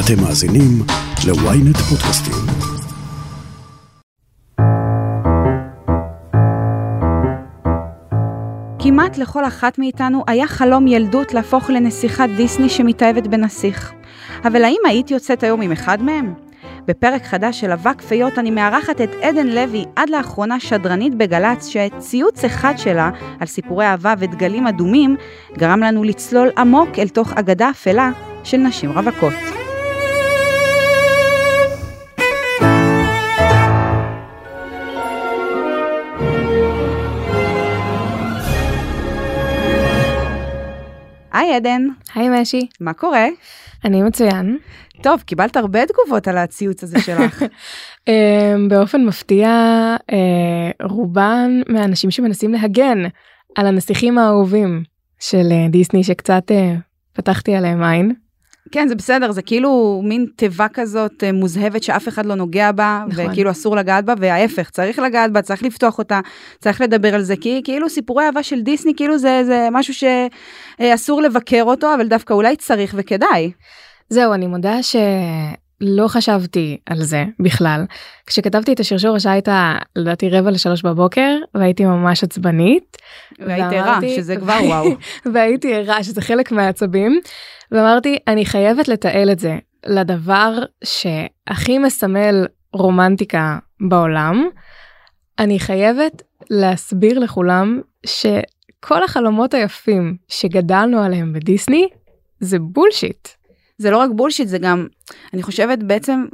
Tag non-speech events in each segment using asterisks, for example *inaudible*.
אתם מאזינים ל-ynet פודקאסטים. כמעט לכל אחת מאיתנו היה חלום ילדות להפוך לנסיכת דיסני שמתאהבת בנסיך. אבל האם היית יוצאת היום עם אחד מהם? בפרק חדש של אבק פיות אני מארחת את עדן לוי, עד לאחרונה שדרנית בגל"צ, שציוץ אחד שלה על סיפורי אהבה ודגלים אדומים, גרם לנו לצלול עמוק אל תוך אגדה אפלה של נשים רווקות. היי עדן, היי משי, מה קורה? אני מצוין. טוב, קיבלת הרבה תגובות על הציוץ הזה שלך. um, *laughs* באופן מפתיע, uh, רובן מהאנשים שמנסים להגן על הנסיכים האהובים של uh, דיסני שקצת uh, פתחתי עליהם עין. כן, זה בסדר, זה כאילו מין תיבה כזאת אה, מוזהבת שאף אחד לא נוגע בה, נכון. וכאילו אסור לגעת בה, וההפך, צריך לגעת בה, צריך לפתוח אותה, צריך לדבר על זה, כי כאילו סיפורי אהבה של דיסני, כאילו זה, זה משהו שאסור לבקר אותו, אבל דווקא אולי צריך וכדאי. זהו, אני מודה שלא חשבתי על זה בכלל. כשכתבתי את השרשור השעה הייתה לדעתי רבע לשלוש בבוקר והייתי ממש עצבנית. והיית ערה, שזה כבר וואו. *laughs* והייתי ערה שזה חלק מהעצבים ואמרתי אני חייבת לתעל את זה לדבר שהכי מסמל רומנטיקה בעולם. אני חייבת להסביר לכולם שכל החלומות היפים שגדלנו עליהם בדיסני זה בולשיט. זה לא רק בולשיט, זה גם, אני חושבת בעצם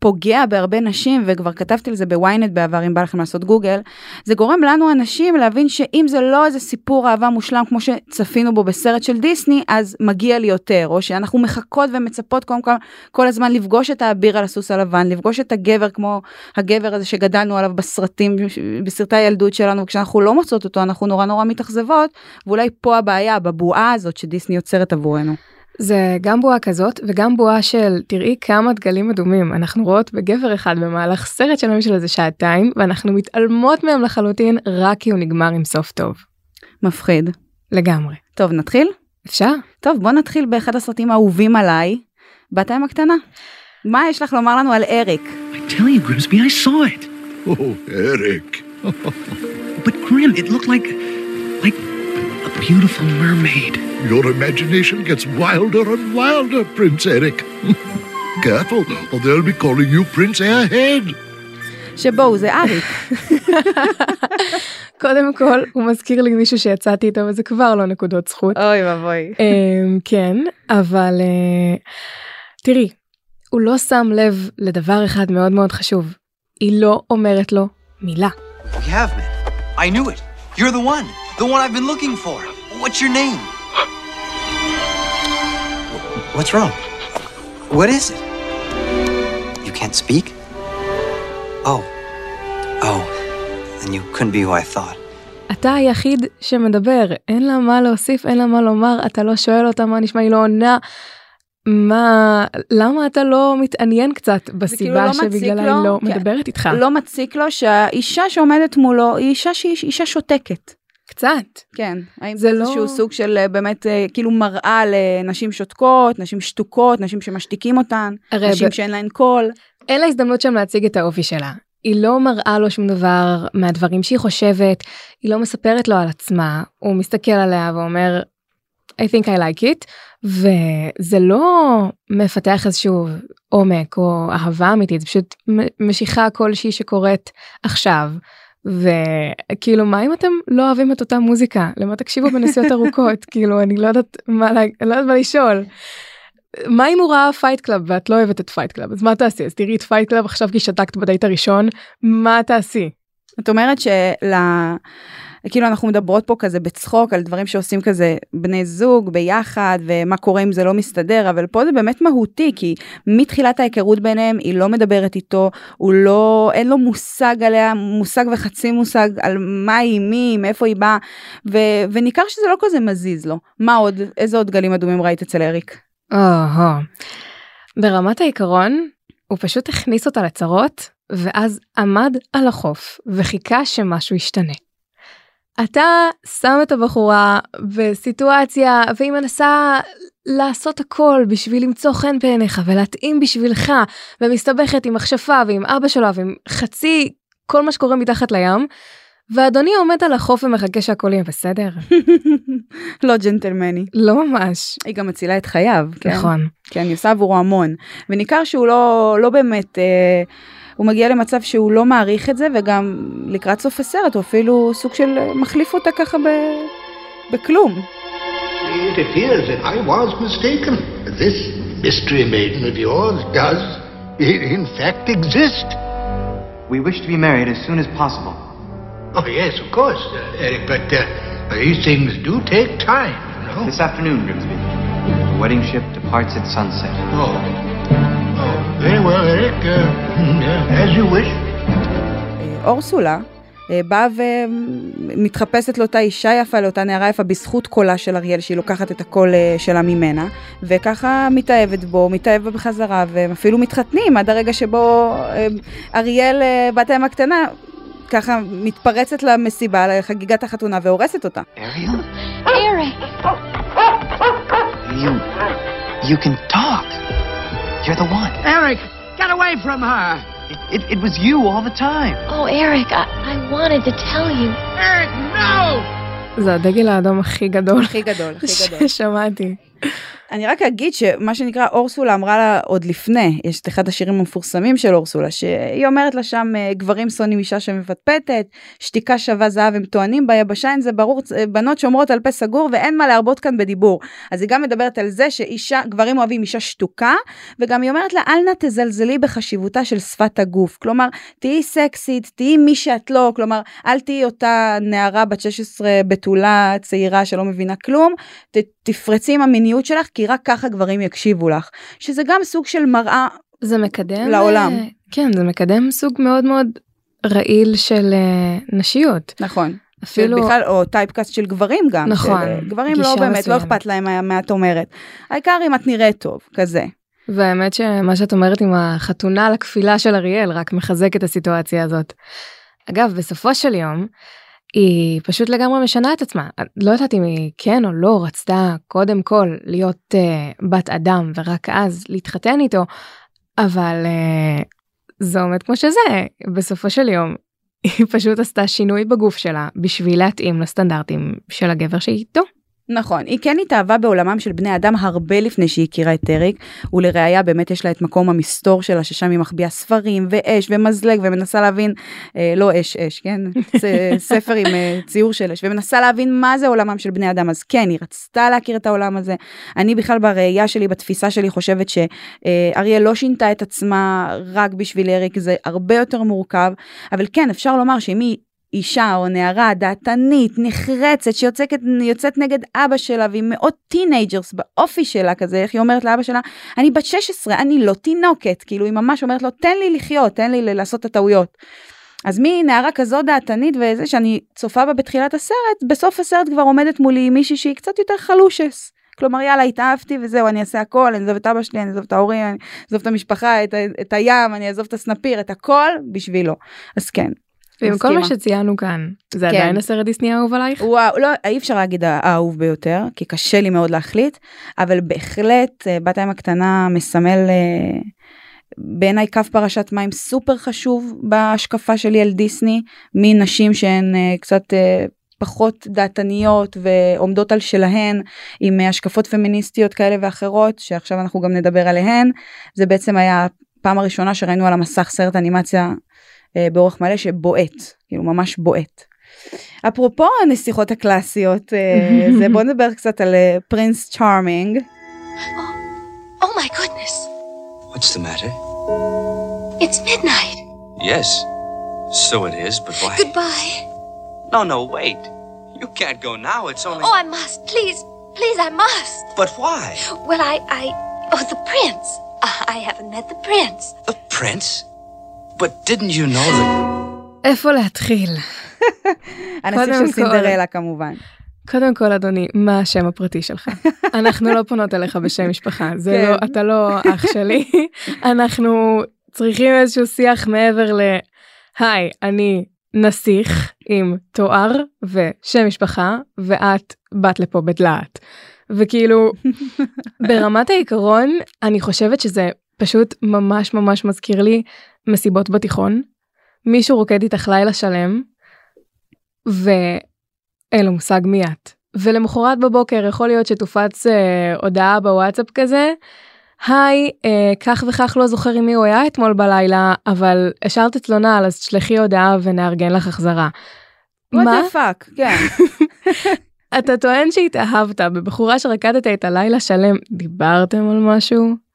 פוגע בהרבה נשים, וכבר כתבתי על זה בוויינט בעבר, אם בא לכם לעשות גוגל, זה גורם לנו הנשים להבין שאם זה לא איזה סיפור אהבה מושלם כמו שצפינו בו בסרט של דיסני, אז מגיע לי יותר, או שאנחנו מחכות ומצפות קודם כל כל הזמן לפגוש את האביר על הסוס הלבן, לפגוש את הגבר כמו הגבר הזה שגדלנו עליו בסרטים, בסרטי הילדות שלנו, כשאנחנו לא מוצאות אותו אנחנו נורא נורא מתאכזבות, ואולי פה הבעיה, בבועה הזאת שדיסני יוצרת עבורנו. זה גם בועה כזאת וגם בועה של תראי כמה דגלים אדומים אנחנו רואות בגבר אחד במהלך סרט שלנו של איזה שעתיים ואנחנו מתעלמות מהם לחלוטין רק כי הוא נגמר עם סוף טוב. מפחיד. לגמרי. טוב, נתחיל? אפשר? טוב, בוא נתחיל באחד הסרטים האהובים עליי, בת הים הקטנה. מה יש לך לומר לנו על אריק? I tell you, Grimsby, I saw it. או, אריק. But Grim, it looked like, like a beautiful mermaid. Your imagination gets wilder and wilder, Prince Eric. Careful, or they'll be calling you Prince Airhead. שבואו, זה אריק. קודם כל הוא מזכיר לי מישהו שיצאתי איתו וזה כבר לא נקודות זכות. אוי ואבוי. אמ, כן אבל אה, תראי הוא לא שם לב לדבר אחד מאוד מאוד חשוב. היא לא אומרת לו מילה. We have met. I knew it. You're the one. The one I've been looking for. What's your name? What's wrong? What is it? You can't speak? Oh. Oh. Then you couldn't be who I thought. אתה היחיד שמדבר, אין לה מה להוסיף, אין לה מה לומר, אתה לא שואל אותה מה נשמע, היא לא עונה. מה, למה אתה לא מתעניין קצת כאילו בסיבה לא מציק שבגללה לו? היא לא כן. מדברת איתך? לא מציק לו שהאישה שעומדת מולו היא אישה שהיא אישה שותקת. קצת. כן. האם זה לא- איזשהו סוג של אה, באמת אה, כאילו מראה לנשים שותקות, נשים שתוקות, נשים שמשתיקים אותן, נשים ב- שאין להן קול. אין לה הזדמנות שם להציג את האופי שלה. היא לא מראה לו שום דבר מהדברים שהיא חושבת, היא לא מספרת לו על עצמה, הוא מסתכל עליה ואומר, I think I like it, וזה לא מפתח איזשהו עומק או אהבה אמיתית, זה פשוט משיכה כלשהי שקורית עכשיו. וכאילו מה אם אתם לא אוהבים את אותה מוזיקה למה תקשיבו בנסיעות ארוכות *laughs* כאילו אני לא יודעת מה לה- לא יודעת מה לשאול. מה אם הוא ראה Fight Club ואת לא אוהבת את Fight Club אז מה תעשי אז תראי את Fight Club עכשיו כי שתקת בדייט הראשון מה תעשי. את אומרת של... כאילו אנחנו מדברות פה כזה בצחוק על דברים שעושים כזה בני זוג ביחד ומה קורה אם זה לא מסתדר אבל פה זה באמת מהותי כי מתחילת ההיכרות ביניהם היא לא מדברת איתו הוא לא אין לו מושג עליה מושג וחצי מושג על מה היא מי מאיפה היא באה ו, וניכר שזה לא כזה מזיז לו מה עוד איזה עוד גלים אדומים ראית אצל אריק. או-הו. ברמת העיקרון הוא פשוט הכניס אותה לצרות ואז עמד על החוף וחיכה שמשהו ישתנה. אתה שם את הבחורה בסיטואציה והיא מנסה לעשות הכל בשביל למצוא חן בעיניך ולהתאים בשבילך, ומסתבכת עם מכשפה ועם אבא שלו ועם חצי כל מה שקורה מתחת לים, ואדוני עומד על החוף ומחכה שהכל יהיה בסדר. *laughs* לא ג'נטלמני. לא ממש. היא גם מצילה את חייו. כן? נכון. כן, היא עושה עבורו המון. וניכר שהוא לא, לא באמת, אה, הוא מגיע למצב שהוא לא מעריך את זה, וגם לקראת סוף הסרט הוא אפילו סוג של אה, מחליף אותה ככה ב, בכלום. It appears that I was mistaken. This mystery maiden of yours does, in fact, exist. We wish to be married as soon as possible. Oh, yes, of course, uh, Eric, but uh, these things do take time, you know. This afternoon, Grimsby. The wedding ship departs at sunset. Oh. Very well, Eric. Uh, yeah, as you wish. אורסולה אה, באה ומתחפשת לאותה אישה יפה, לאותה נערה יפה, בזכות קולה של אריאל, שהיא לוקחת את הקול אה, שלה ממנה, וככה מתאהבת בו, מתאהב בה בחזרה, והם אפילו מתחתנים עד הרגע שבו אה, אריאל, בת האם הקטנה, ככה מתפרצת למסיבה, לחגיגת החתונה, והורסת אותה. Ariel? Eric! You. You can talk. You're the one. Eric, get away from her. It, it, it was you all the time. Oh, Eric, I, I wanted to tell you. Eric, no! זה הדגל האדום הכי גדול הכי גדול, הכי גדול. ששמעתי. *laughs* אני רק אגיד שמה שנקרא אורסולה אמרה לה עוד לפני, יש את אחד השירים המפורסמים של אורסולה, שהיא אומרת לה שם אה, גברים שונאים אישה שמפטפטת, שתיקה שווה זהב הם טוענים ביבשה אין זה ברור, אה, בנות שומרות על פה סגור ואין מה להרבות כאן בדיבור. אז היא גם מדברת על זה שאישה, גברים אוהבים אישה שתוקה, וגם היא אומרת לה אל נא תזלזלי בחשיבותה של שפת הגוף. כלומר, תהיי סקסית, תהיי מי שאת לא, כלומר, אל תהיי אותה נערה בת 16 בתולה צעירה שלא מבינה כלום, ת, תפרצי עם המיניות שלך, כי רק ככה גברים יקשיבו לך. שזה גם סוג של מראה, זה מקדם לעולם. אה, כן זה מקדם סוג מאוד מאוד רעיל של אה, נשיות נכון. אפילו בכלל, או טייפקאסט של גברים גם. נכון, של, אה, גברים לא באמת, לא מסוימת. אכפת להם מה, מה את אומרת. העיקר אם את נראית טוב, כזה. והאמת שמה שאת אומרת עם החתונה על הכפילה של אריאל רק מחזק את הסיטואציה הזאת. אגב בסופו של יום היא פשוט לגמרי משנה את עצמה לא יודעת אם היא כן או לא רצתה קודם כל להיות uh, בת אדם ורק אז להתחתן איתו אבל uh, זה עומד כמו שזה בסופו של יום היא פשוט עשתה שינוי בגוף שלה בשביל להתאים לסטנדרטים של הגבר שאיתו. נכון, היא כן התאהבה בעולמם של בני אדם הרבה לפני שהיא הכירה את אריק, ולראיה באמת יש לה את מקום המסתור שלה, ששם היא מחביאה ספרים ואש ומזלג ומנסה להבין, אה, לא אש אש, כן? *laughs* ספר עם אה, ציור של אש, ומנסה להבין מה זה עולמם של בני אדם, אז כן, היא רצתה להכיר את העולם הזה. אני בכלל בראייה שלי, בתפיסה שלי, חושבת שאריאל לא שינתה את עצמה רק בשביל אריק, זה הרבה יותר מורכב, אבל כן, אפשר לומר שאם היא אישה או נערה דעתנית, נחרצת, שיוצאת יוצאת נגד אבא שלה והיא מאוד teenagers באופי שלה כזה, איך היא אומרת לאבא שלה, אני בת 16, אני לא תינוקת, כאילו היא ממש אומרת לו, תן לי לחיות, תן לי לעשות את הטעויות. אז מנערה כזו דעתנית וזה שאני צופה בה בתחילת הסרט, בסוף הסרט כבר עומדת מולי מישהי שהיא קצת יותר חלושס. כלומר יאללה התאהבתי וזהו אני אעשה הכל אני אעזוב את אבא שלי אני אעזוב את ההורים אני אעזוב את המשפחה את, את הים אני אעזוב את הסנפיר את הכל בשבילו אז כן ועם כל מה. שציינו כאן זה כן. עדיין הסרט דיסני האהוב עלייך? וואו, לא, אי אפשר להגיד האהוב ביותר, כי קשה לי מאוד להחליט, אבל בהחלט אה, בת הים הקטנה מסמל אה, בעיניי קו פרשת מים סופר חשוב בהשקפה שלי על דיסני, מנשים שהן אה, קצת פחות דעתניות ועומדות על שלהן עם השקפות פמיניסטיות כאלה ואחרות, שעכשיו אנחנו גם נדבר עליהן. זה בעצם היה הפעם הראשונה שראינו על המסך סרט אנימציה באורך מלא שבועט, כאילו ממש בועט. אפרופו הנסיכות הקלאסיות, אה, זה בוא נדבר קצת על אה, פרינס צ'ארמינג. Oh my goodness. What's the matter? It's midnight. Yes. So it is, but why? Goodbye. No, no, wait. You can't go now. It's only. Oh, I must. Please, please, I must. But why? Well, I, I. Oh, the prince. Uh, I haven't met the prince. The prince? But didn't you know that? איפה להתחיל? *laughs* הנסיך של סינדרלה כמובן. קודם כל אדוני מה השם הפרטי שלך *laughs* אנחנו לא פונות אליך בשם משפחה זה כן. לא אתה לא אח שלי *laughs* אנחנו צריכים איזשהו שיח מעבר ל היי אני נסיך עם תואר ושם משפחה ואת באת לפה בדלעת וכאילו ברמת העיקרון אני חושבת שזה פשוט ממש ממש מזכיר לי מסיבות בתיכון. מישהו רוקד איתך לילה שלם ואין לו מושג מי את. ולמחרת בבוקר יכול להיות שתופץ אה, הודעה בוואטסאפ כזה. היי, אה, כך וכך לא זוכר עם מי הוא היה אתמול בלילה, אבל השארת נעל אז תשלחי הודעה ונארגן לך החזרה. what the fuck, כן. *laughs* אתה טוען שהתאהבת בבחורה שרקדת איתה לילה שלם, דיברתם על משהו?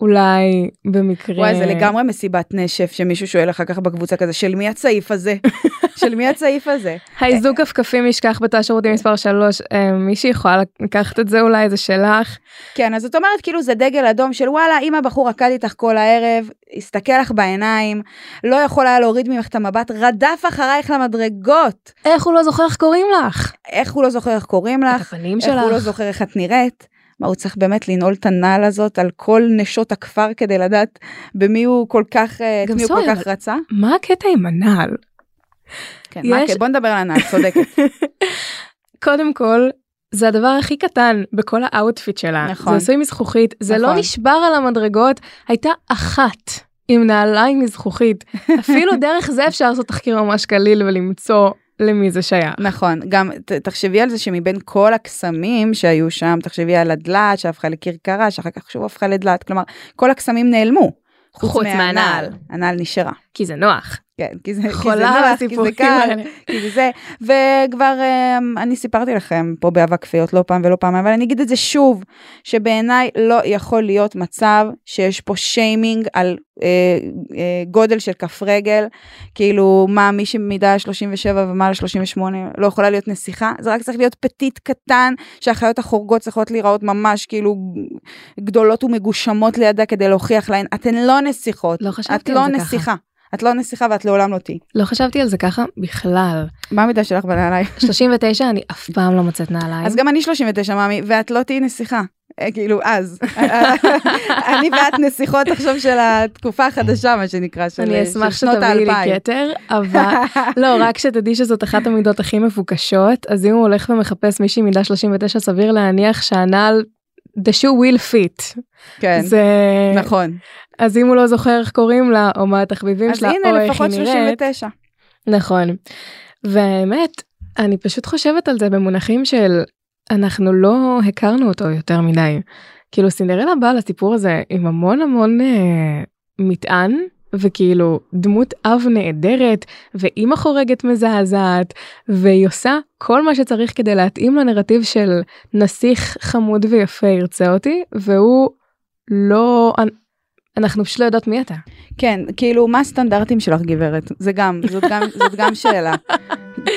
אולי במקרה... וואי, זה לגמרי מסיבת נשף שמישהו שואל אחר כך בקבוצה כזה, של מי הצעיף הזה? *laughs* של מי הצעיף הזה? האיזוק כפכפים ישכח בתא שירותים מספר 3, מישהי יכולה לקחת את זה אולי, זה שלך? כן, אז זאת אומרת, כאילו זה דגל אדום של וואלה, אם הבחור רקד איתך כל הערב, הסתכל לך בעיניים, לא יכול היה להוריד ממך את המבט, רדף אחרייך למדרגות. איך הוא לא זוכר איך קוראים לך? איך הוא לא זוכר איך קוראים לך? את הפנים איך הוא לא שלך? זוכר איך את נראית? מה, הוא צריך באמת לנעול את הנעל הזאת על כל נשות הכפר כדי לדעת במי הוא כל כך, אה, את מי הוא כל כך רצה? מה הקטע עם הנעל? כן, מה, יש- כן, בוא נדבר על הנעל, צודקת. *laughs* קודם כל, זה הדבר הכי קטן בכל ה outfit שלה. נכון. זה עשוי מזכוכית, זה לא נכון. נשבר על המדרגות, הייתה אחת עם נעליים מזכוכית. *laughs* אפילו דרך זה אפשר לעשות תחקיר ממש קליל ולמצוא למי זה שייך. נכון, גם ת- תחשבי על זה שמבין כל הקסמים שהיו שם, תחשבי על הדלעת שהפכה לכרכרה, שאחר כך שוב הפכה לדלעת, כלומר, כל הקסמים נעלמו. חוץ מהנעל. הנעל נשארה. כי זה נוח. כן, כי זה, כי זה חולה נוח, כי זה קל. כי זה זה, וכבר אמ, אני סיפרתי לכם פה באבק כפיות לא פעם ולא פעם, אבל אני אגיד את זה שוב, שבעיניי לא יכול להיות מצב שיש פה שיימינג על אה, אה, גודל של כף רגל, כאילו מה מי שמידה 37 ומעלה 38 לא יכולה להיות נסיכה, זה רק צריך להיות פטיט קטן, שהחיות החורגות צריכות להיראות ממש כאילו גדולות ומגושמות לידה כדי להוכיח להן, אתן לא נסיכות, לא את לא זה ככה. את לא נסיכה ואת לעולם לא תהיי. לא חשבתי על זה ככה בכלל. מה המידה שלך בנעליים? *laughs* 39 אני אף פעם לא מוצאת נעליים. אז גם אני 39 מאמי, ואת לא תהיי נסיכה. אה, כאילו אז. *laughs* *laughs* אני ואת נסיכות עכשיו של התקופה החדשה, מה שנקרא, של אני של אשמח שנות שתביאי לי האלפיים. כתר, אבל לא, רק שתדעי שזאת אחת המידות הכי מבוקשות, אז אם הוא הולך ומחפש מישהי מידה 39, סביר להניח שהנעל, the shoe will fit. כן, זה... נכון. אז אם הוא לא זוכר איך קוראים לה, או מה התחביבים אז שלה, הנה, או איך לפחות היא נראית. 39. נכון. והאמת, אני פשוט חושבת על זה במונחים של אנחנו לא הכרנו אותו יותר מדי. כאילו סינדרלה באה לסיפור הזה עם המון המון אה, מטען וכאילו דמות אב נהדרת ואימא חורגת מזעזעת והיא עושה כל מה שצריך כדי להתאים לנרטיב של נסיך חמוד ויפה ירצה אותי והוא לא אנחנו פשוט לא יודעות מי אתה. כן, כאילו, מה הסטנדרטים שלך, גברת? זה גם, זאת גם, *laughs* זאת גם שאלה.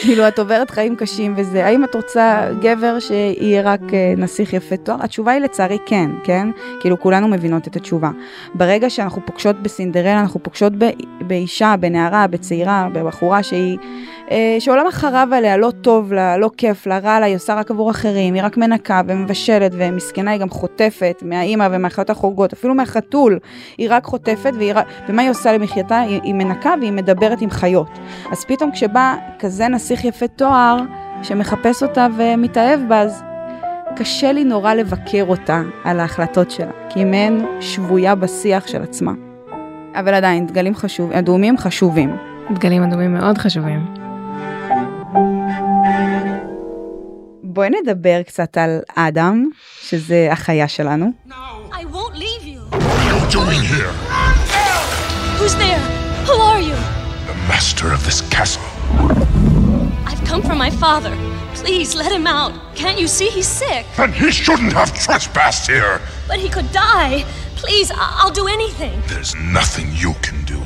כאילו, את עוברת חיים קשים וזה, האם את רוצה גבר שיהיה רק אה, נסיך יפה תואר? התשובה היא לצערי כן, כן? כאילו, כולנו מבינות את התשובה. ברגע שאנחנו פוגשות בסינדרלה, אנחנו פוגשות ב, באישה, בנערה, בצעירה, בבחורה שהיא, שעולם החרב עליה, לא טוב לה, לא כיף לה, רע לה, היא עושה רק עבור אחרים, היא רק מנקה ומבשלת, ומסכנה היא גם חוטפת מהאימא ומהחיות החורגות, אפילו מהחתול. היא רק חוטפת, והיא, ומה היא עושה למחייתה? היא, היא מנקה והיא מדברת עם חיות. אז פתאום כשבא כזה נסיך יפה תואר, שמחפש אותה ומתאהב בה, אז קשה לי נורא לבקר אותה על ההחלטות שלה, כי היא מעין שבויה בשיח של עצמה. אבל עדיין, דגלים חשובים, אדומים חשובים. דגלים אדומים מאוד חשובים. בואי נדבר קצת על אדם, שזה החיה שלנו. I won't leave you. What are you doing here? Who's there? Who are you? The master of this castle. I've come for my father. Please let him out. Can't you see he's sick? Then he shouldn't have trespassed here. But he could die. Please, I'll do anything. There's nothing you can do.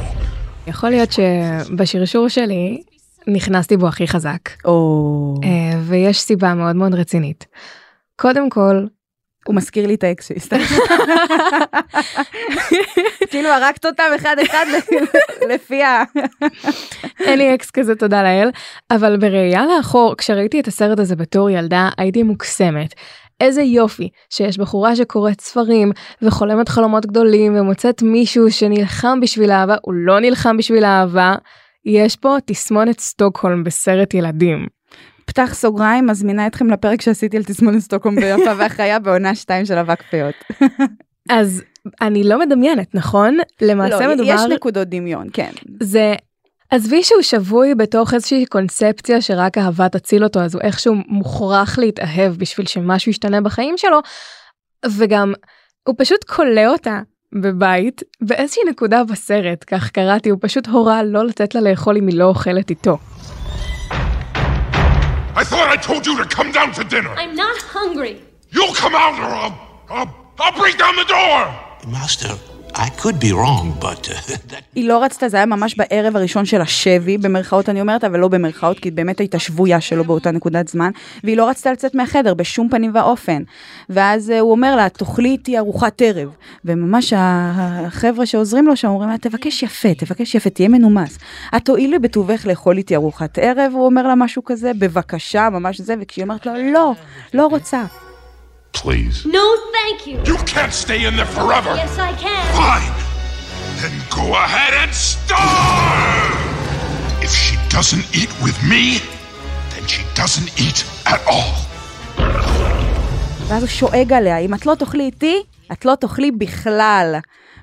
יכול להיות שבשרשור שלי נכנסתי בו הכי חזק. או... אה, ויש סיבה מאוד מאוד רצינית. קודם כל, הוא מזכיר לי את האקס שלי, סתם. כאילו הרגת אותם אחד אחד *laughs* לפי ה... אין לי אקס כזה תודה לאל, אבל בראייה לאחור, כשראיתי את הסרט הזה בתור ילדה, הייתי מוקסמת. איזה יופי שיש בחורה שקוראת ספרים וחולמת חלומות גדולים ומוצאת מישהו שנלחם בשביל אהבה, הוא לא נלחם בשביל אהבה. יש פה תסמונת סטוקהולם בסרט ילדים. פתח סוגריים, מזמינה אתכם לפרק שעשיתי על תסמונת סטוקהולם ביפה *laughs* והחיה בעונה 2 של אבק פיות. אז אני לא מדמיינת, נכון? למעשה לא, מדובר... יש נקודות דמיון, כן. זה... עזבי שהוא שבוי בתוך איזושהי קונספציה שרק אהבה תציל אותו, אז הוא איכשהו מוכרח להתאהב בשביל שמשהו ישתנה בחיים שלו, וגם הוא פשוט כולא אותה בבית באיזושהי נקודה בסרט, כך קראתי, הוא פשוט הורה לא לתת לה לאכול אם היא לא אוכלת איתו. I thought I told you to come down to dinner. I'm not hungry. You'll come out or I'll, I'll, I'll break down the door. Master, I could be wrong, but uh, *laughs* היא לא רצתה, זה היה ממש בערב הראשון של השבי, במרכאות אני אומרת, אבל לא במרכאות, כי באמת הייתה שבויה שלו באותה נקודת זמן, והיא לא רצתה לצאת מהחדר בשום פנים ואופן. ואז אה, הוא אומר לה, תאכלי איתי ארוחת ערב. וממש החבר'ה שעוזרים לו שם אומרים לה, תבקש יפה, תבקש יפה, תהיה מנומס. את תואילי בטובך לאכול איתי ארוחת ערב, הוא אומר לה משהו כזה, בבקשה, ממש זה, וכשהיא אומרת לו, לא, לא רוצה. Please. No, thank you. You can't stay in there forever. Yes, I can. Fine. Then go ahead and starve. If she doesn't eat with me, then she doesn't eat at all. ואז הוא שואג עליה, אם את לא תאכלי איתי, את לא תאכלי בכלל.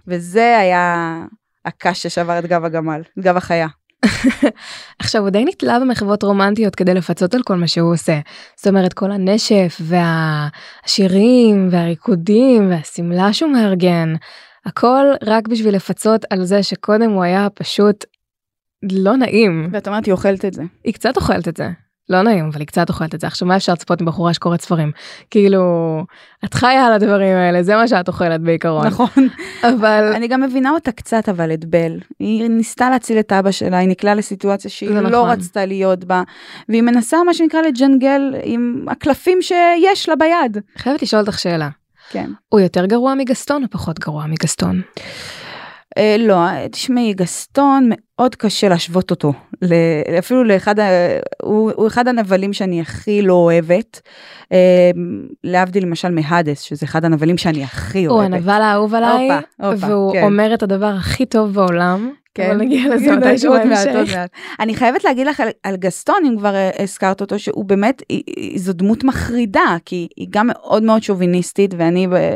וזה היה הקש ששבר את גב הגמל, את גב החיה. עכשיו הוא די נתלה במחוות רומנטיות כדי לפצות על כל מה שהוא עושה. זאת אומרת כל הנשף והשירים והריקודים והשמלה שהוא מארגן. הכל רק בשביל לפצות על זה שקודם הוא היה פשוט לא נעים. ואת אומרת, היא אוכלת את זה. היא קצת אוכלת את זה. לא נעים אבל היא קצת אוכלת את זה עכשיו מה אפשר לצפות עם בחורה שקוראת ספרים כאילו את חיה על הדברים האלה זה מה שאת אוכלת בעיקרון נכון. אבל אני גם מבינה אותה קצת אבל את בל. היא ניסתה להציל את אבא שלה, היא נקלעה לסיטואציה שהיא לא נכון. רצתה להיות בה, והיא מנסה מה שנקרא לג'נגל עם הקלפים שיש לה ביד. חייבת לשאול אותך שאלה כן. הוא יותר גרוע מגסטון או פחות גרוע מגסטון אה, לא, תשמעי, גסטון מאוד קשה להשוות אותו, אפילו לאחד, הוא, הוא אחד הנבלים שאני הכי לא אוהבת, אה, להבדיל למשל מהאדס, שזה אחד הנבלים שאני הכי הוא אוהבת. הנבל האהוב עליי הופה, הופה, והוא כן. אומר את הדבר הכי טוב בעולם. כן. אבל נגיע לזה מתישהו עוד מעט, עוד בהמשך. *laughs* מעט. אני חייבת להגיד לך על, על גסטון, אם כבר אה, הזכרת אותו, שהוא באמת, היא- היא- זו דמות מחרידה, כי היא גם מאוד מאוד שוביניסטית, ואני ב-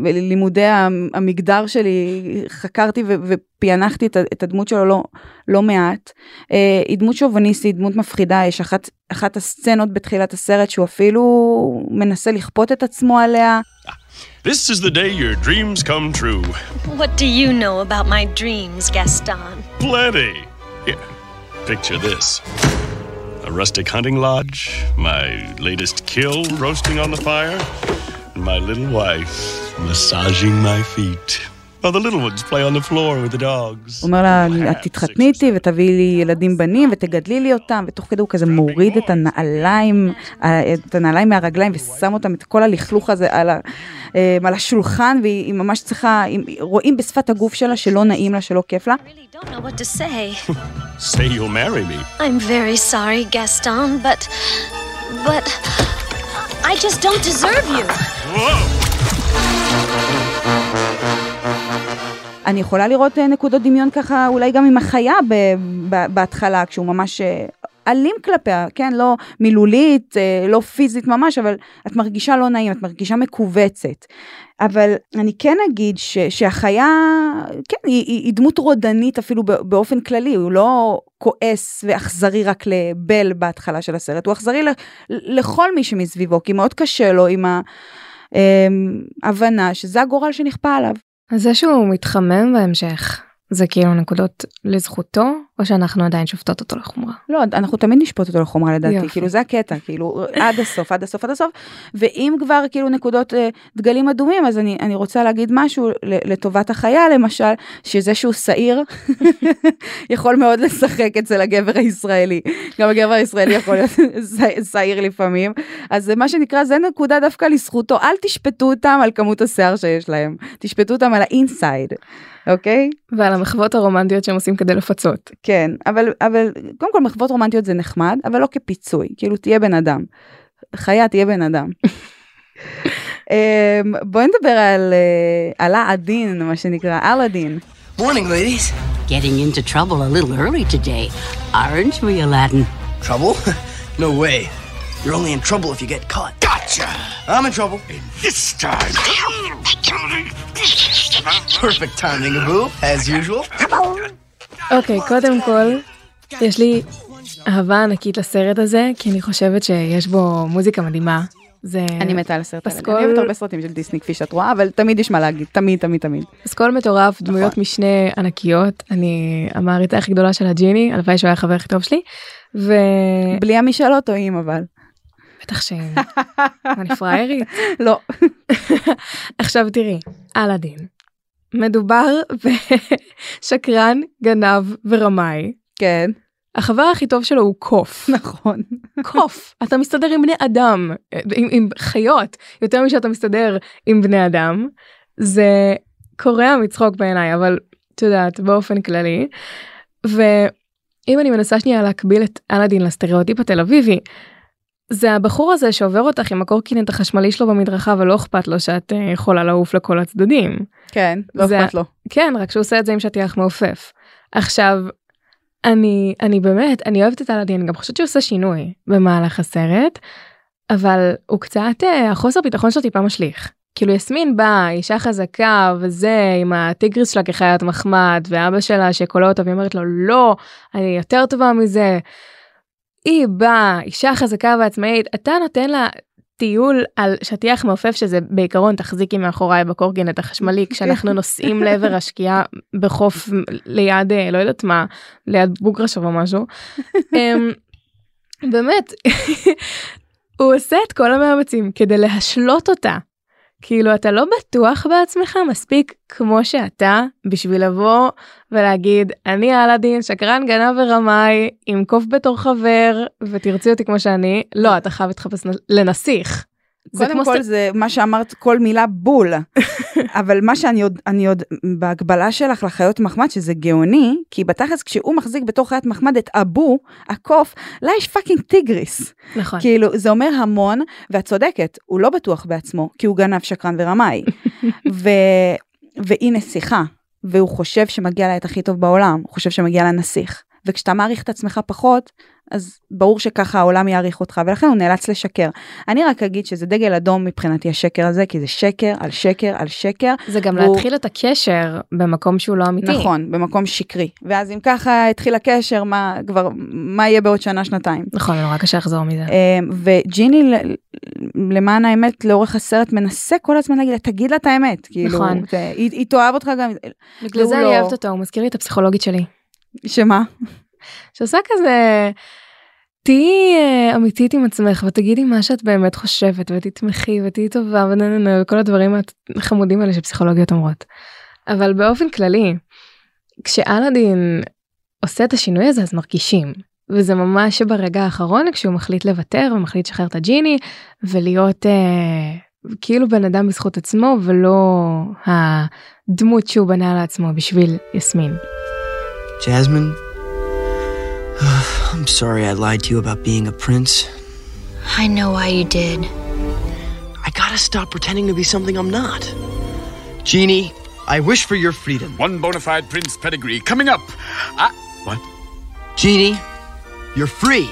בלימודי המ- המגדר שלי חקרתי ו- ופענחתי את, את הדמות שלו לא, לא מעט. אה, היא דמות שוביניסטית, דמות מפחידה, יש אחת, אחת הסצנות בתחילת הסרט שהוא אפילו מנסה לכפות את עצמו עליה. This is the day your dreams come true. What do you know about my dreams, Gaston? Plenty. Here, picture this a rustic hunting lodge, my latest kill roasting on the fire, and my little wife massaging my feet. While the little ones play on the floor with the dogs. הוא אומר לה, את תתחתני איתי ותביאי לי ילדים בנים ותגדלי לי אותם, ותוך כדי הוא כזה מוריד את הנעליים, אה, את הנעליים מהרגליים ושם אותם, את כל הלכלוך הזה על, ה, אה, על השולחן, והיא היא ממש צריכה, היא- רואים בשפת הגוף שלה שלא נעים לה, שלא כיף לה. I don't know what to say. *laughs* Say you'll marry me. I'm very sorry, Gaston, but. but. I just don't deserve you. Whoa! אני יכולה לראות אה, נקודות דמיון ככה, אולי גם עם החיה בהתחלה, כשהוא ממש אה, אלים כלפיה, כן? לא מילולית, אה, לא פיזית ממש, אבל את מרגישה לא נעים, את מרגישה מכווצת. אבל אני כן אגיד ש, שהחיה, כן, היא, היא, היא דמות רודנית אפילו באופן כללי, הוא לא כועס ואכזרי רק לבל בהתחלה של הסרט, הוא אכזרי לכל מי שמסביבו, כי מאוד קשה לו עם ההבנה שזה הגורל שנכפה עליו. אז זה שהוא מתחמם בהמשך זה כאילו נקודות לזכותו או שאנחנו עדיין שופטות אותו לחומרה. לא, אנחנו תמיד נשפוט אותו לחומרה לדעתי, יופי. כאילו זה הקטע, כאילו עד הסוף, עד הסוף, עד הסוף, ואם כבר כאילו נקודות אה, דגלים אדומים, אז אני, אני רוצה להגיד משהו לטובת החיה למשל, שזה שהוא שעיר, *laughs* יכול מאוד לשחק אצל הגבר הישראלי, גם הגבר הישראלי יכול להיות *laughs* שעיר לפעמים, אז מה שנקרא, זה נקודה דווקא לזכותו, אל תשפטו אותם על כמות השיער שיש להם, תשפטו אותם על האינסייד. אוקיי? ועל המחוות הרומנטיות שהם עושים כדי לפצות. כן, אבל, אבל קודם כל מחוות רומנטיות זה נחמד, אבל לא כפיצוי, כאילו תהיה בן אדם. חיה תהיה בן אדם. *laughs* אמ, בואי נדבר על אה, אלאדין, מה שנקרא, אלאדין. Morning, ladies. Getting into trouble a little early today, aren't we, Aladdin? Trouble? *laughs* no way. You're only in trouble if you get caught. Gotcha! I'm in trouble. This time. *laughs* Perfect timing, Abu, as usual. אוקיי, קודם כל, יש לי אהבה ענקית לסרט הזה, כי אני חושבת שיש בו מוזיקה מדהימה. זה... אני מתה על הסרט הזה. פסקול- אני אוהבת הרבה סרטים של דיסני כפי שאת רואה, אבל תמיד יש מה להגיד, תמיד תמיד תמיד. פסקול מטורף, דמויות משנה ענקיות, אני המעריצה הכי גדולה של הג'יני, הלוואי שהוא היה החבר הכי טוב שלי. ו... בלי המשאלות טועים אבל. בטח ש... אני פראיירית. *laughs* לא. *laughs* עכשיו תראי, אלאדין. מדובר בשקרן, גנב ורמאי. כן. החבר הכי טוב שלו הוא קוף. נכון. קוף. אתה מסתדר עם בני אדם, עם, עם חיות, יותר משאתה מסתדר עם בני אדם. זה קורע מצחוק בעיניי, אבל את יודעת, באופן כללי. ואם אני מנסה שנייה להקביל את אלאדין לסטריאוטיפ התל אביבי, זה הבחור הזה שעובר אותך עם הקורקינט החשמלי שלו במדרכה ולא אכפת לו שאת אה, יכולה לעוף לכל הצדדים. כן, לא זה- אכפת לו. כן, רק שהוא עושה את זה עם שטיח מעופף. עכשיו, אני, אני באמת, אני אוהבת את אלאדין, אני גם חושבת שהוא עושה שינוי במהלך הסרט, אבל הוא קצת, אה, החוסר ביטחון שלו טיפה משליך. כאילו יסמין באה, אישה חזקה וזה, עם הטיגריס שלה כחיית מחמד, ואבא שלה שקולו אותה והיא אומרת לו, לא, אני יותר טובה מזה. היא באה, אישה חזקה ועצמאית, אתה נותן לה טיול על שטיח מעופף שזה בעיקרון תחזיקי מאחוריי בקורקינט החשמלי *laughs* כשאנחנו נוסעים לעבר השקיעה בחוף ליד אה, לא יודעת מה ליד בוגרשוב או משהו. אמ, באמת *laughs* הוא עושה את כל המאמצים כדי להשלות אותה. כאילו אתה לא בטוח בעצמך מספיק כמו שאתה בשביל לבוא ולהגיד אני אלאדין שקרן גנב ורמאי עם קוף בתור חבר ותרצי אותי כמו שאני לא אתה חייב להתחפש לנסיך. קודם כל זה מה שאמרת כל מילה בול. *laughs* אבל מה שאני עוד אני עוד בהקבלה שלך לחיות מחמד שזה גאוני כי בתכלס כשהוא מחזיק בתור חיית מחמד את אבו הקוף לה יש fucking טיגריס. נכון. כאילו זה אומר המון ואת צודקת הוא לא בטוח בעצמו כי הוא גנב שקרן ורמאי. *laughs* ו... והיא נסיכה והוא חושב שמגיע לה את הכי טוב בעולם הוא חושב שמגיע לה נסיך. וכשאתה מעריך את עצמך פחות אז ברור שככה העולם יעריך אותך ולכן הוא נאלץ לשקר. אני רק אגיד שזה דגל אדום מבחינתי השקר הזה כי זה שקר על שקר על שקר. זה גם והוא- להתחיל את הקשר במקום שהוא לא אמיתי. נכון במקום שקרי ואז אם ככה התחיל הקשר מה כבר מה יהיה בעוד שנה שנתיים. נכון נורא קשה לחזור מזה. אמ, וג'יני למען האמת לאורך הסרט מנסה כל הזמן להגיד לה תגיד לה את האמת כאילו נכון. זה- היא היא תאהב אותך גם בגלל זה אני לא. אוהבת אותו הוא מזכיר לי את הפסיכולוגית שלי. שמה שעושה כזה תהיי אה, אמיתית עם עצמך ותגידי מה שאת באמת חושבת ותתמכי ותהיי טובה וכל הדברים החמודים האלה שפסיכולוגיות אומרות. אבל באופן כללי כשאלאדין עושה את השינוי הזה אז מרגישים וזה ממש ברגע האחרון כשהוא מחליט לוותר ומחליט לשחרר את הג'יני ולהיות אה, כאילו בן אדם בזכות עצמו ולא הדמות שהוא בנה לעצמו בשביל יסמין. Jasmine, *sighs* I'm sorry I lied to you about being a prince. I know why you did. I gotta stop pretending to be something I'm not. Genie, I wish for your freedom. One bona fide prince pedigree coming up. Ah, what? Genie, you're free.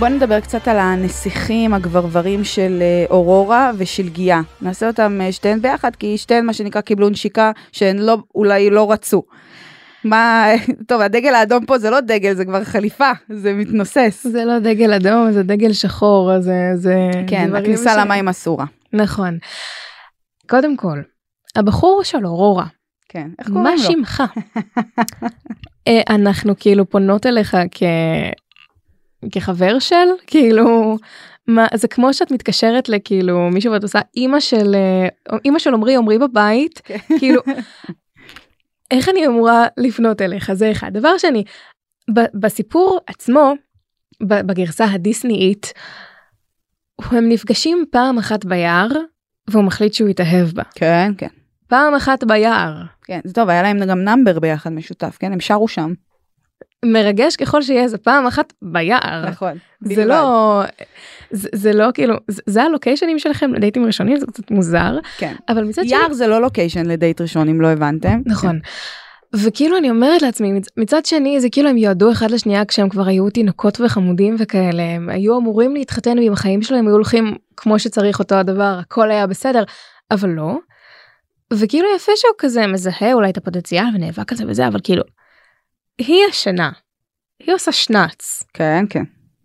בוא נדבר קצת על הנסיכים הגברברים של אה, אורורה ושל גיאה. נעשה אותם אה, שתיהן ביחד כי שתיהן מה שנקרא קיבלו נשיקה שהן לא אולי לא רצו. מה *laughs* טוב הדגל האדום פה זה לא דגל זה כבר חליפה זה מתנוסס. זה לא דגל אדום זה דגל שחור זה זה כן הכניסה ש- למים אסורה. נכון. קודם כל הבחור של אורורה כן איך קוראים מה לו? שמך? *laughs* אה, אנחנו כאילו פונות אליך כ... כחבר של כאילו מה זה כמו שאת מתקשרת לכאילו מישהו ואת עושה אימא של אה, אימא של עמרי עמרי בבית כן. כאילו *laughs* איך אני אמורה לפנות אליך זה אחד דבר שני בסיפור עצמו בגרסה הדיסנאית הם נפגשים פעם אחת ביער והוא מחליט שהוא יתאהב בה כן כן. פעם אחת ביער כן זה טוב היה להם גם נאמבר ביחד משותף כן הם שרו שם. מרגש ככל שיהיה זה פעם אחת ביער נכון. זה. לא זה, זה לא כאילו זה, זה הלוקיישנים שלכם לדייטים ראשונים זה קצת מוזר כן. אבל מצד שני יער זה לא לוקיישן לדייט ראשון אם לא הבנתם. נכון וכאילו אני אומרת לעצמי, מצ- מצד שני זה כאילו הם יועדו אחד לשנייה כשהם כבר היו תינוקות וחמודים וכאלה, הם היו אמורים להתחתן ועם החיים שלהם היו הולכים כמו שצריך אותו הדבר, הכל היה בסדר, אבל לא. וכאילו יפה שהוא כזה מזהה אולי את הפוטנציאל ונאבק על זה וזה, אבל כאילו, היא ישנה, היא עושה שנץ. כן, כן.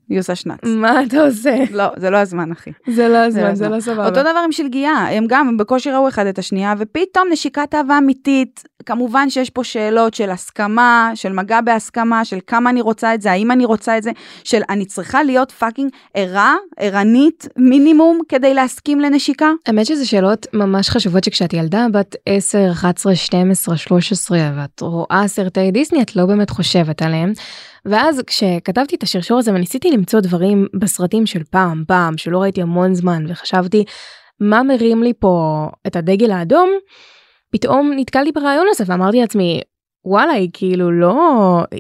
היא עושה שנץ. מה אתה עושה? לא, זה לא הזמן, אחי. זה לא הזמן, זה לא סבבה. אותו דבר עם שלגיה, הם גם הם בקושי ראו אחד את השנייה, ופתאום נשיקת אהבה אמיתית. כמובן שיש פה שאלות של הסכמה, של מגע בהסכמה, של כמה אני רוצה את זה, האם אני רוצה את זה, של אני צריכה להיות fucking ערה, ערנית, מינימום, כדי להסכים לנשיקה. האמת שזה שאלות ממש חשובות שכשאת ילדה בת 10, 11, 12, 13 ואת רואה סרטי דיסני את לא באמת חושבת עליהם. ואז כשכתבתי את השרשור הזה וניסיתי למצוא דברים בסרטים של פעם פעם שלא ראיתי המון זמן וחשבתי מה מרים לי פה את הדגל האדום פתאום נתקלתי ברעיון הזה ואמרתי לעצמי וואלה היא כאילו לא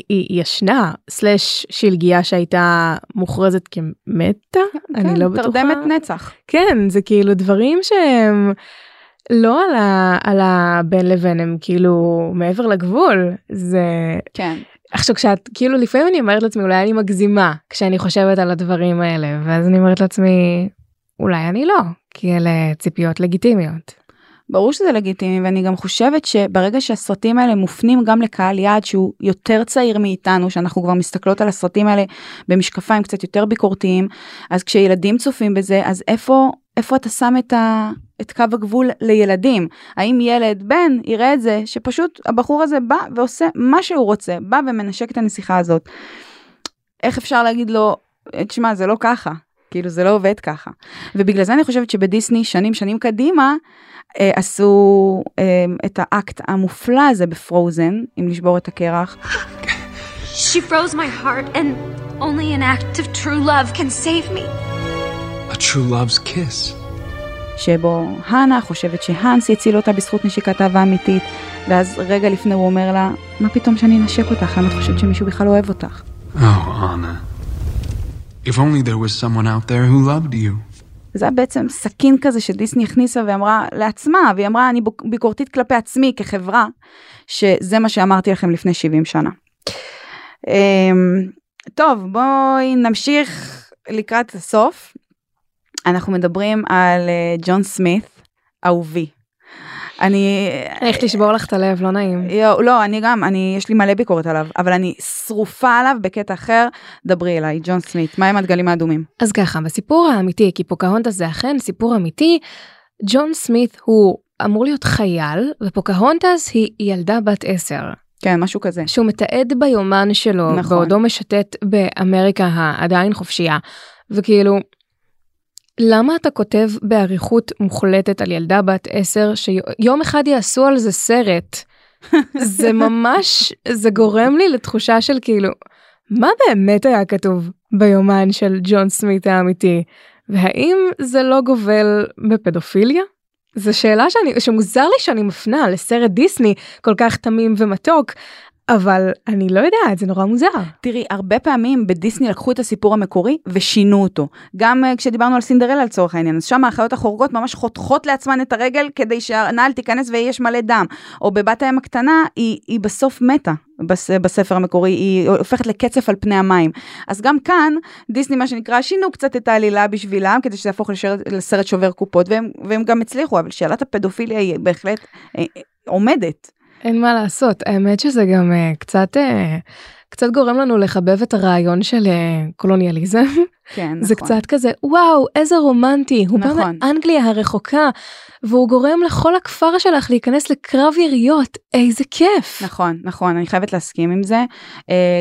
היא ישנה סלאש שלגיה שהייתה מוכרזת כמתה אני לא בטוחה. תרדמת נצח. כן זה כאילו דברים שהם לא על, ה, על הבין לבין הם כאילו מעבר לגבול זה כן. עכשיו כשאת כאילו לפעמים אני אומרת לעצמי אולי אני מגזימה כשאני חושבת על הדברים האלה ואז אני אומרת לעצמי אולי אני לא כי אלה ציפיות לגיטימיות. ברור שזה לגיטימי ואני גם חושבת שברגע שהסרטים האלה מופנים גם לקהל יעד שהוא יותר צעיר מאיתנו שאנחנו כבר מסתכלות על הסרטים האלה במשקפיים קצת יותר ביקורתיים אז כשילדים צופים בזה אז איפה איפה אתה שם את, ה, את קו הגבול לילדים האם ילד בן יראה את זה שפשוט הבחור הזה בא ועושה מה שהוא רוצה בא ומנשק את הנסיכה הזאת. איך אפשר להגיד לו תשמע זה לא ככה כאילו זה לא עובד ככה ובגלל זה אני חושבת שבדיסני שנים שנים קדימה אה, עשו אה, את האקט המופלא הזה בפרוזן, אם לשבור את הקרח. She froze my heart, and only an act of true love can save me. A true love's kiss. שבו האנה חושבת שהאנס יציל אותה בזכות נשיקת אהבה אמיתית, ואז רגע לפני הוא אומר לה, מה פתאום שאני אנשק אותך? למה את חושבת שמישהו בכלל אוהב אותך? Oh, Anna. If only there was someone out there who loved you. זה היה בעצם סכין כזה שדיסני הכניסה ואמרה לעצמה, והיא אמרה, אני ביקורתית כלפי עצמי כחברה, שזה מה שאמרתי לכם לפני 70 שנה. טוב, בואי נמשיך לקראת הסוף. אנחנו מדברים על ג'ון סמית, אהובי. אני... איך תשבור לך את הלב, לא נעים. יו, לא, אני גם, אני, יש לי מלא ביקורת עליו, אבל אני שרופה עליו בקטע אחר. דברי אליי, ג'ון סמית, מה עם הדגלים האדומים? אז ככה, בסיפור האמיתי, כי פוקהונטס זה אכן סיפור אמיתי, ג'ון סמית הוא אמור להיות חייל, ופוקהונטס היא ילדה בת עשר. כן, משהו כזה. שהוא מתעד ביומן שלו, נכון. בעודו משוטט באמריקה העדיין חופשייה, וכאילו, למה אתה כותב באריכות מוחלטת על ילדה בת עשר שיום אחד יעשו על זה סרט? *laughs* זה ממש, זה גורם לי לתחושה של כאילו, מה באמת היה כתוב ביומן של ג'ון סמית האמיתי? והאם זה לא גובל בפדופיליה? זו שאלה שאני, שמוזר לי שאני מפנה לסרט דיסני כל כך תמים ומתוק, אבל אני לא יודעת, זה נורא מוזר. תראי, הרבה פעמים בדיסני לקחו את הסיפור המקורי ושינו אותו. גם uh, כשדיברנו על סינדרלה לצורך העניין, אז שם האחיות החורגות ממש חותכות לעצמן את הרגל כדי שהנעל תיכנס ויש מלא דם. או בבת הים הקטנה, היא, היא בסוף מתה. בס, בספר המקורי, היא הופכת לקצף על פני המים. אז גם כאן, דיסני מה שנקרא, שינו קצת את העלילה בשבילם, כדי שזה יהפוך לשרת, לסרט שובר קופות, והם, והם גם הצליחו, אבל שאלת הפדופיליה היא בהחלט אה, אה, עומדת. אין מה לעשות, האמת שזה גם uh, קצת, uh, קצת גורם לנו לחבב את הרעיון של uh, קולוניאליזם. כן, נכון. זה קצת כזה, וואו, איזה רומנטי, הוא נכון. בא מאנגליה הרחוקה, והוא גורם לכל הכפר שלך להיכנס לקרב יריות, איזה כיף. נכון, נכון, אני חייבת להסכים עם זה.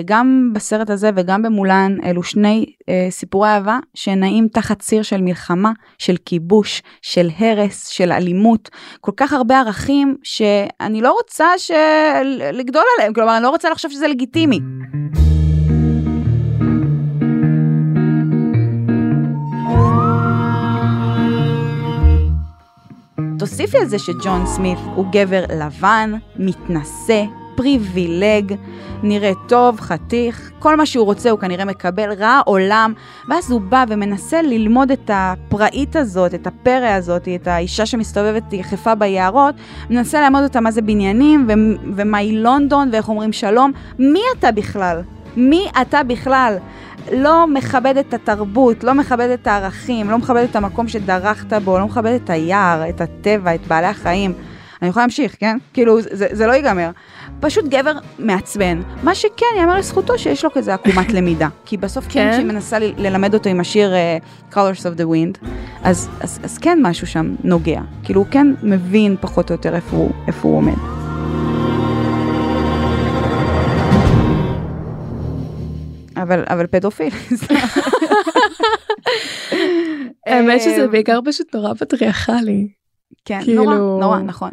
גם בסרט הזה וגם במולן, אלו שני סיפורי אהבה שנעים תחת ציר של מלחמה, של כיבוש, של הרס, של אלימות, כל כך הרבה ערכים שאני לא רוצה של... לגדול עליהם, כלומר, אני לא רוצה לחשוב שזה לגיטימי. תוסיפי על זה שג'ון סמית הוא גבר לבן, מתנשא, פריבילג, נראה טוב, חתיך, כל מה שהוא רוצה הוא כנראה מקבל, רע עולם, ואז הוא בא ומנסה ללמוד את הפראית הזאת, את הפרא הזאת, את האישה שמסתובבת יחפה ביערות, מנסה ללמוד אותה מה זה בניינים, ו- ומהי לונדון, ואיך אומרים שלום. מי אתה בכלל? מי אתה בכלל? לא מכבד את התרבות, לא מכבד את הערכים, לא מכבד את המקום שדרכת בו, לא מכבד את היער, את הטבע, את בעלי החיים. אני יכולה להמשיך, כן? כאילו, זה, זה לא ייגמר. פשוט גבר מעצבן. מה שכן, יאמר לזכותו שיש לו כזה עקומת *laughs* למידה. כי בסוף כן, כן? כשהיא מנסה ל- ללמד אותו עם השיר uh, Colors of the Wind, אז, אז, אז כן משהו שם נוגע. כאילו, הוא כן מבין פחות או יותר איפה הוא, איפה הוא עומד. אבל, אבל פדופיל. *laughs* האמת שזה אמ, בעיקר פשוט נורא פטריארכלי. כן, כאילו- נורא, נורא, נכון.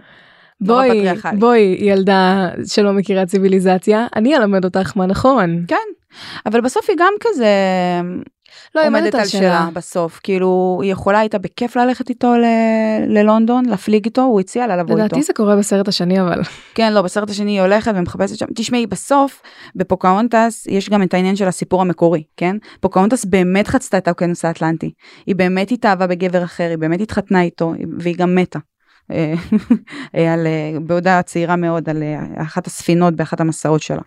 בואי. בואי, ילדה שלא מכירה ציוויליזציה, אני אלמד אותך מה נכון. כן, אבל בסוף היא גם כזה לא, עומדת על שלה. בסוף. כאילו, היא יכולה הייתה בכיף ללכת איתו ל- ללונדון, להפליג איתו, הוא הציע לה לבוא איתו. לדעתי זה קורה בסרט השני אבל. כן, לא, בסרט השני היא הולכת ומחפשת שם. תשמעי, בסוף, בפוקהונטס, יש גם את העניין של הסיפור המקורי, כן? פוקהונטס באמת חצתה את האוקיינוס האטלנטי. היא באמת התאהבה בגבר אחר, היא באמת התחתנה איתו, והיא גם מתה. אה, *laughs* על, אה, בעודה צעירה מאוד, על אה, אחת הספינות באחת המסעות שלה.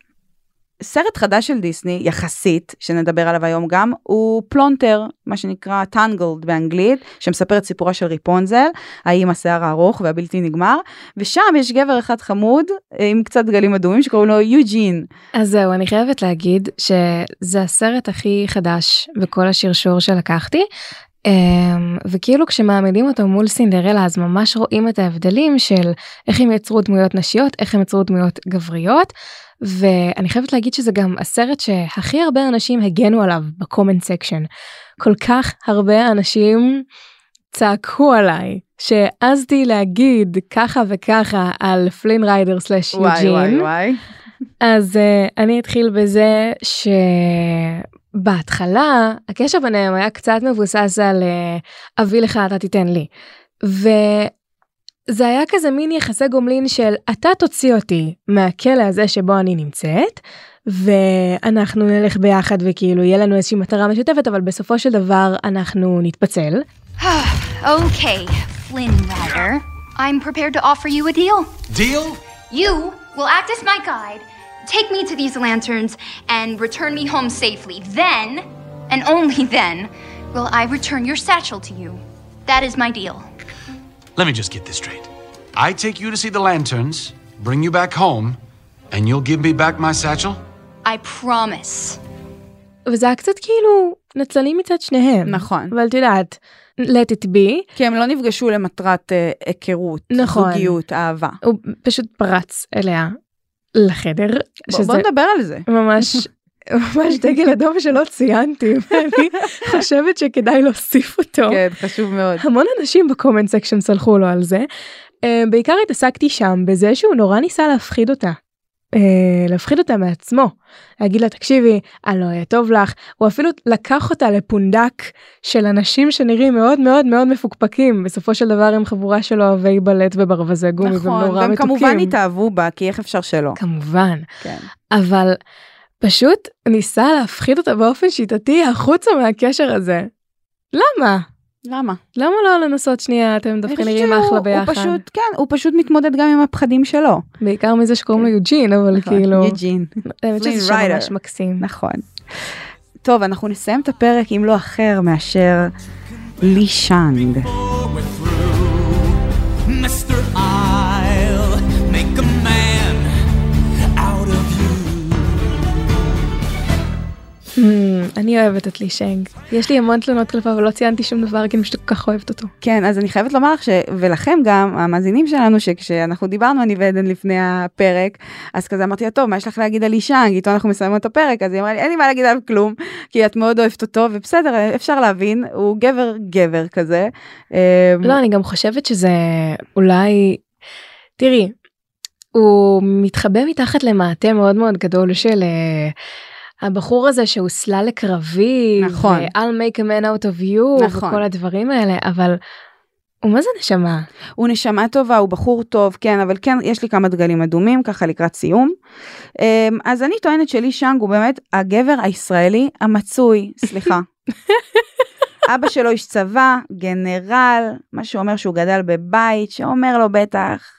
סרט חדש של דיסני, יחסית, שנדבר עליו היום גם, הוא פלונטר, מה שנקרא טנגלד באנגלית, שמספר את סיפורה של ריפונזל, האי עם השיער הארוך והבלתי נגמר, ושם יש גבר אחד חמוד, אה, עם קצת גלים אדומים, שקוראים לו יוג'ין. אז זהו, אני חייבת להגיד שזה הסרט הכי חדש בכל השרשור שלקחתי. אמ, וכאילו כשמעמידים אותו מול סינדרלה אז ממש רואים את ההבדלים של איך הם יצרו דמויות נשיות, איך הם יצרו דמויות גבריות. ואני חייבת להגיד שזה גם הסרט שהכי הרבה אנשים הגנו עליו ב comment section. כל כך הרבה אנשים צעקו עליי שהעזתי להגיד ככה וככה על פלין ריידר slash וואי וואי יוג'ין. וואי. אז uh, אני אתחיל בזה שבהתחלה הקשר ביניהם היה קצת מבוסס על uh, אביא לך אתה תיתן לי. וזה היה כזה מין יחסי גומלין של אתה תוציא אותי מהכלא הזה שבו אני נמצאת ואנחנו נלך ביחד וכאילו יהיה לנו איזושהי מטרה משותפת אבל בסופו של דבר אנחנו נתפצל. okay, Flynn Rider. I'm prepared to offer you a deal. Deal? You will act as my guide, take me to these lanterns, and return me home safely. Then, and only then, will I return your satchel to you. That is my deal. Let me just get this straight. I take you to see the lanterns, bring you back home, and you'll give me back my satchel? I promise. וזה היה קצת כאילו נצלנים מצד שניהם. נכון. אבל את יודעת, let it be. כי הם לא נפגשו למטרת אה, היכרות, נכון. זוגיות, אהבה. הוא פשוט פרץ אליה לחדר. בוא, בוא נדבר על זה. ממש ממש דגל אדום שלא ציינתי ואני *laughs* חושבת שכדאי להוסיף אותו. כן, חשוב מאוד. המון אנשים ב comment section סלחו לו על זה. אה, בעיקר התעסקתי שם בזה שהוא נורא ניסה להפחיד אותה. אה, להפחיד אותה מעצמו. להגיד לה תקשיבי אני לא אהיה טוב לך הוא אפילו לקח אותה לפונדק של אנשים שנראים מאוד מאוד מאוד מפוקפקים בסופו של דבר הם חבורה של אוהבי בלט וברווזי גומי והם נכון, נורא והם מתוקים. כמובן התאהבו בה, כי איך אפשר שלא. כמובן. כן. אבל פשוט ניסה להפחיד אותה באופן שיטתי החוצה מהקשר הזה. למה? למה? למה לא לנסות שנייה אתם דווקא נראים אחלה ביחד. הוא פשוט, כן, הוא פשוט מתמודד גם עם הפחדים שלו. בעיקר מזה שקוראים לו יוג'ין אבל נכון, כאילו. יוג'ין. האמת שזה שם. ממש מקסים. נכון. טוב, אנחנו נסיים את הפרק עם לא אחר מאשר לי שאנג. אני אוהבת את לי שנג. יש לי המון תלונות כלפיו אבל לא ציינתי שום דבר כי אני פשוט כל כך אוהבת אותו. כן, אז אני חייבת לומר לך ש... ולכם גם, המאזינים שלנו, שכשאנחנו דיברנו אני ועדן לפני הפרק, אז כזה אמרתי לה, טוב, מה יש לך להגיד על לי שאנג? איתו אנחנו מסיימות את הפרק, אז היא אמרה לי, אין לי מה להגיד עליו כלום, כי את מאוד אוהבת אותו, ובסדר, אפשר להבין, הוא גבר גבר כזה. אה, לא אני גם חושבת שזה אולי תראי הוא מתחבא מתחת למעטה מאוד מאוד גדול של אה, הבחור הזה שהוסלל לקרבי נכון. I'll make a man out of you נכון. וכל הדברים האלה אבל הוא מה זה נשמה? הוא נשמה טובה, הוא בחור טוב, כן, אבל כן, יש לי כמה דגלים אדומים, ככה לקראת סיום. אמ, אז אני טוענת שלי שאנג הוא באמת הגבר הישראלי המצוי, סליחה. *laughs* אבא שלו איש צבא, גנרל, מה שאומר שהוא גדל בבית, שאומר לו בטח,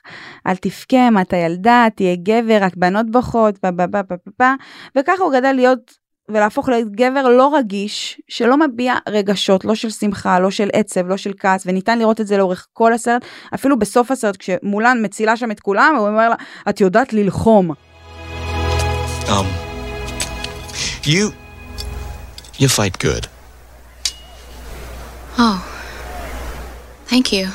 אל תבכה, אתה ילדה, תהיה גבר, רק בנות בוכות, פה וככה הוא גדל להיות ולהפוך להיות גבר לא רגיש, שלא מביע רגשות, לא של שמחה, לא של עצב, לא של כעס, וניתן לראות את זה לאורך כל הסרט, אפילו בסוף הסרט, כשמולן מצילה שם את כולם, הוא אומר לה, את יודעת ללחום. Um, you, you fight good. Oh. Thank you.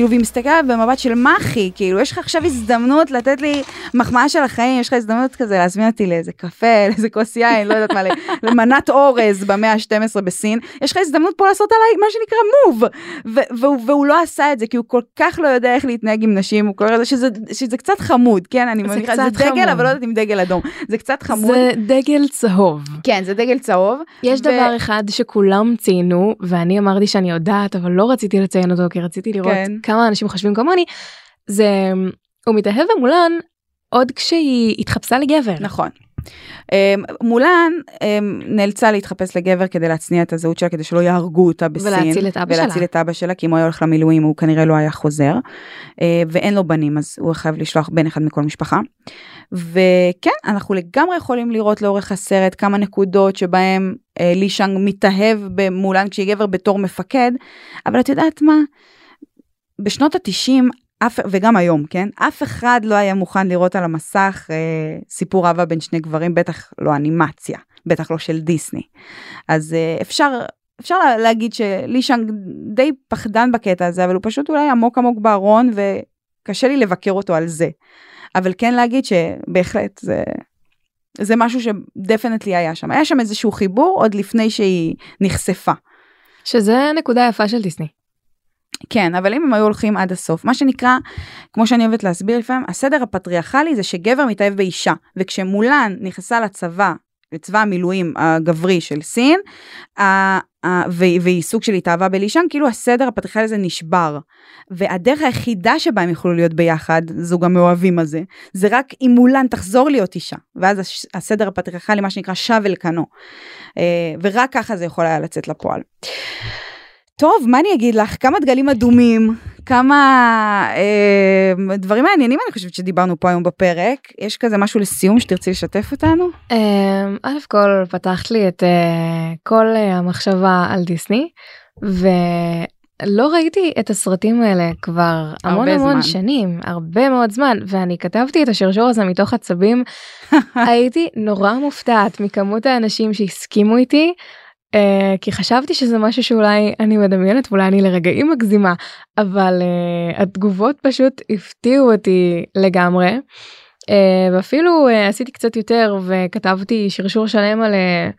כאילו, והיא מסתכלת במבט של מחי, כאילו, יש לך עכשיו הזדמנות לתת לי מחמאה של החיים, יש לך הזדמנות כזה להזמין אותי לאיזה קפה, *laughs* לאיזה כוס יין, לא יודעת מה, למנת אורז במאה ה-12 בסין, יש לך הזדמנות פה לעשות עליי מה שנקרא מוב, והוא, והוא לא עשה את זה, כי הוא כל כך לא יודע איך להתנהג עם נשים, הוא קורא לזה שזה, שזה קצת חמוד, כן, אני מניחה, זה, זה דגל, אבל לא יודעת אם דגל אדום, זה קצת חמוד. זה דגל צהוב. כן, זה דגל צהוב. יש ו... דבר אחד שכולם ציינו, ואני אמרתי שאני יודעת, אבל לא רציתי לציין אותו, כי רציתי לראות כן. כמה אנשים חושבים כמוני, זה הוא מתאהב במולן עוד כשהיא התחפשה לגבר. נכון. Um, מולן um, נאלצה להתחפש לגבר כדי להצניע את הזהות שלה כדי שלא יהרגו אותה בסין. ולהציל את אבא שלה. ולהציל את אבא שלה כי אם הוא היה הולך למילואים הוא כנראה לא היה חוזר. Uh, ואין לו בנים אז הוא חייב לשלוח בן אחד מכל משפחה. וכן אנחנו לגמרי יכולים לראות לאורך הסרט כמה נקודות שבהם uh, לי שאנג מתאהב במולן כשהיא גבר בתור מפקד אבל את יודעת מה. בשנות התשעים, וגם היום, כן? אף אחד לא היה מוכן לראות על המסך אה, סיפור אהבה בין שני גברים, בטח לא אנימציה, בטח לא של דיסני. אז אה, אפשר, אפשר להגיד שלישאנג די פחדן בקטע הזה, אבל הוא פשוט אולי עמוק עמוק בארון, וקשה לי לבקר אותו על זה. אבל כן להגיד שבהחלט זה, זה משהו שדפנטלי היה שם. היה שם איזשהו חיבור עוד לפני שהיא נחשפה. שזה נקודה יפה של דיסני. כן, אבל אם הם היו הולכים עד הסוף, מה שנקרא, כמו שאני אוהבת להסביר לפעמים, הסדר הפטריארכלי זה שגבר מתאהב באישה, וכשמולן נכנסה לצבא, לצבא המילואים הגברי של סין, והיא סוג של התאהבה בלישן, כאילו הסדר הפטריארכלי הזה נשבר. והדרך היחידה שבה הם יוכלו להיות ביחד, זוג המאוהבים הזה, זה רק אם מולן תחזור להיות אישה. ואז הסדר הפטריארכלי, מה שנקרא, שב אל כנו. אה, ורק ככה זה יכול היה לצאת לפועל. טוב, מה אני אגיד לך? כמה דגלים אדומים, כמה אה, דברים מעניינים אני חושבת שדיברנו פה היום בפרק. יש כזה משהו לסיום שתרצי לשתף אותנו? אה, א' כל פתחת לי את אה, כל אה, המחשבה על דיסני, ולא ראיתי את הסרטים האלה כבר המון המון זמן. שנים, הרבה מאוד זמן, ואני כתבתי את השרשור הזה מתוך עצבים. *laughs* הייתי נורא מופתעת מכמות האנשים שהסכימו איתי. Uh, כי חשבתי שזה משהו שאולי אני מדמיינת ואולי אני לרגעים מגזימה אבל uh, התגובות פשוט הפתיעו אותי לגמרי uh, ואפילו uh, עשיתי קצת יותר וכתבתי שרשור שלם על uh,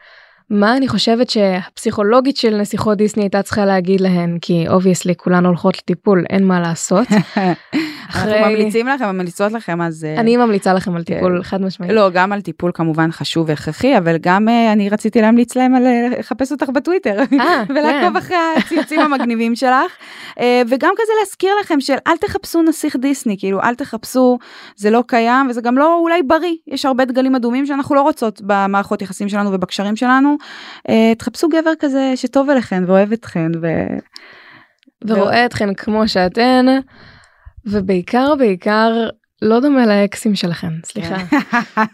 מה אני חושבת שהפסיכולוגית של נסיכות דיסני הייתה צריכה להגיד להן כי obviously כולן הולכות לטיפול אין מה לעשות. *laughs* אחרי... אנחנו ממליצים לכם, ממליצות לכם, אז... אה, אני ממליצה לכם על טיפול כן. חד משמעית. לא, גם על טיפול כמובן חשוב והכרחי, אבל גם אה, אני רציתי להמליץ להם על אה, לחפש אותך בטוויטר, *laughs* ולעקוב כן. אחרי הציוצים המגניבים שלך, וגם כזה להזכיר לכם של אל תחפשו נסיך דיסני, כאילו אל תחפשו, זה לא קיים, וזה גם לא אולי בריא, יש הרבה דגלים אדומים שאנחנו לא רוצות במערכות יחסים שלנו ובקשרים שלנו, תחפשו גבר כזה שטוב אליכם ואוהב אתכם, ו... ורואה אתכן כמו שאתן. ובעיקר בעיקר לא דומה לאקסים שלכם סליחה.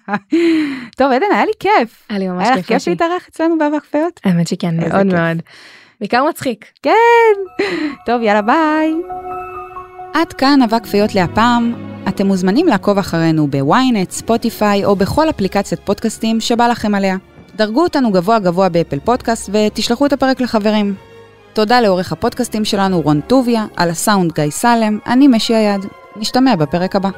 *laughs* טוב עדן היה לי כיף. היה לי ממש כיף. היה לך כיף להתארח אצלנו באבק פיות? האמת שכן מאוד מאוד. בעיקר מצחיק. כן. טוב יאללה ביי. עד כאן אבק פיות להפעם. אתם מוזמנים לעקוב אחרינו בוויינט, ספוטיפיי או בכל אפליקציית פודקאסטים שבא לכם עליה. דרגו אותנו גבוה גבוה באפל פודקאסט ותשלחו את הפרק לחברים. תודה לעורך הפודקאסטים שלנו רון טוביה, על הסאונד גיא סלם, אני משי היד. נשתמע בפרק הבא.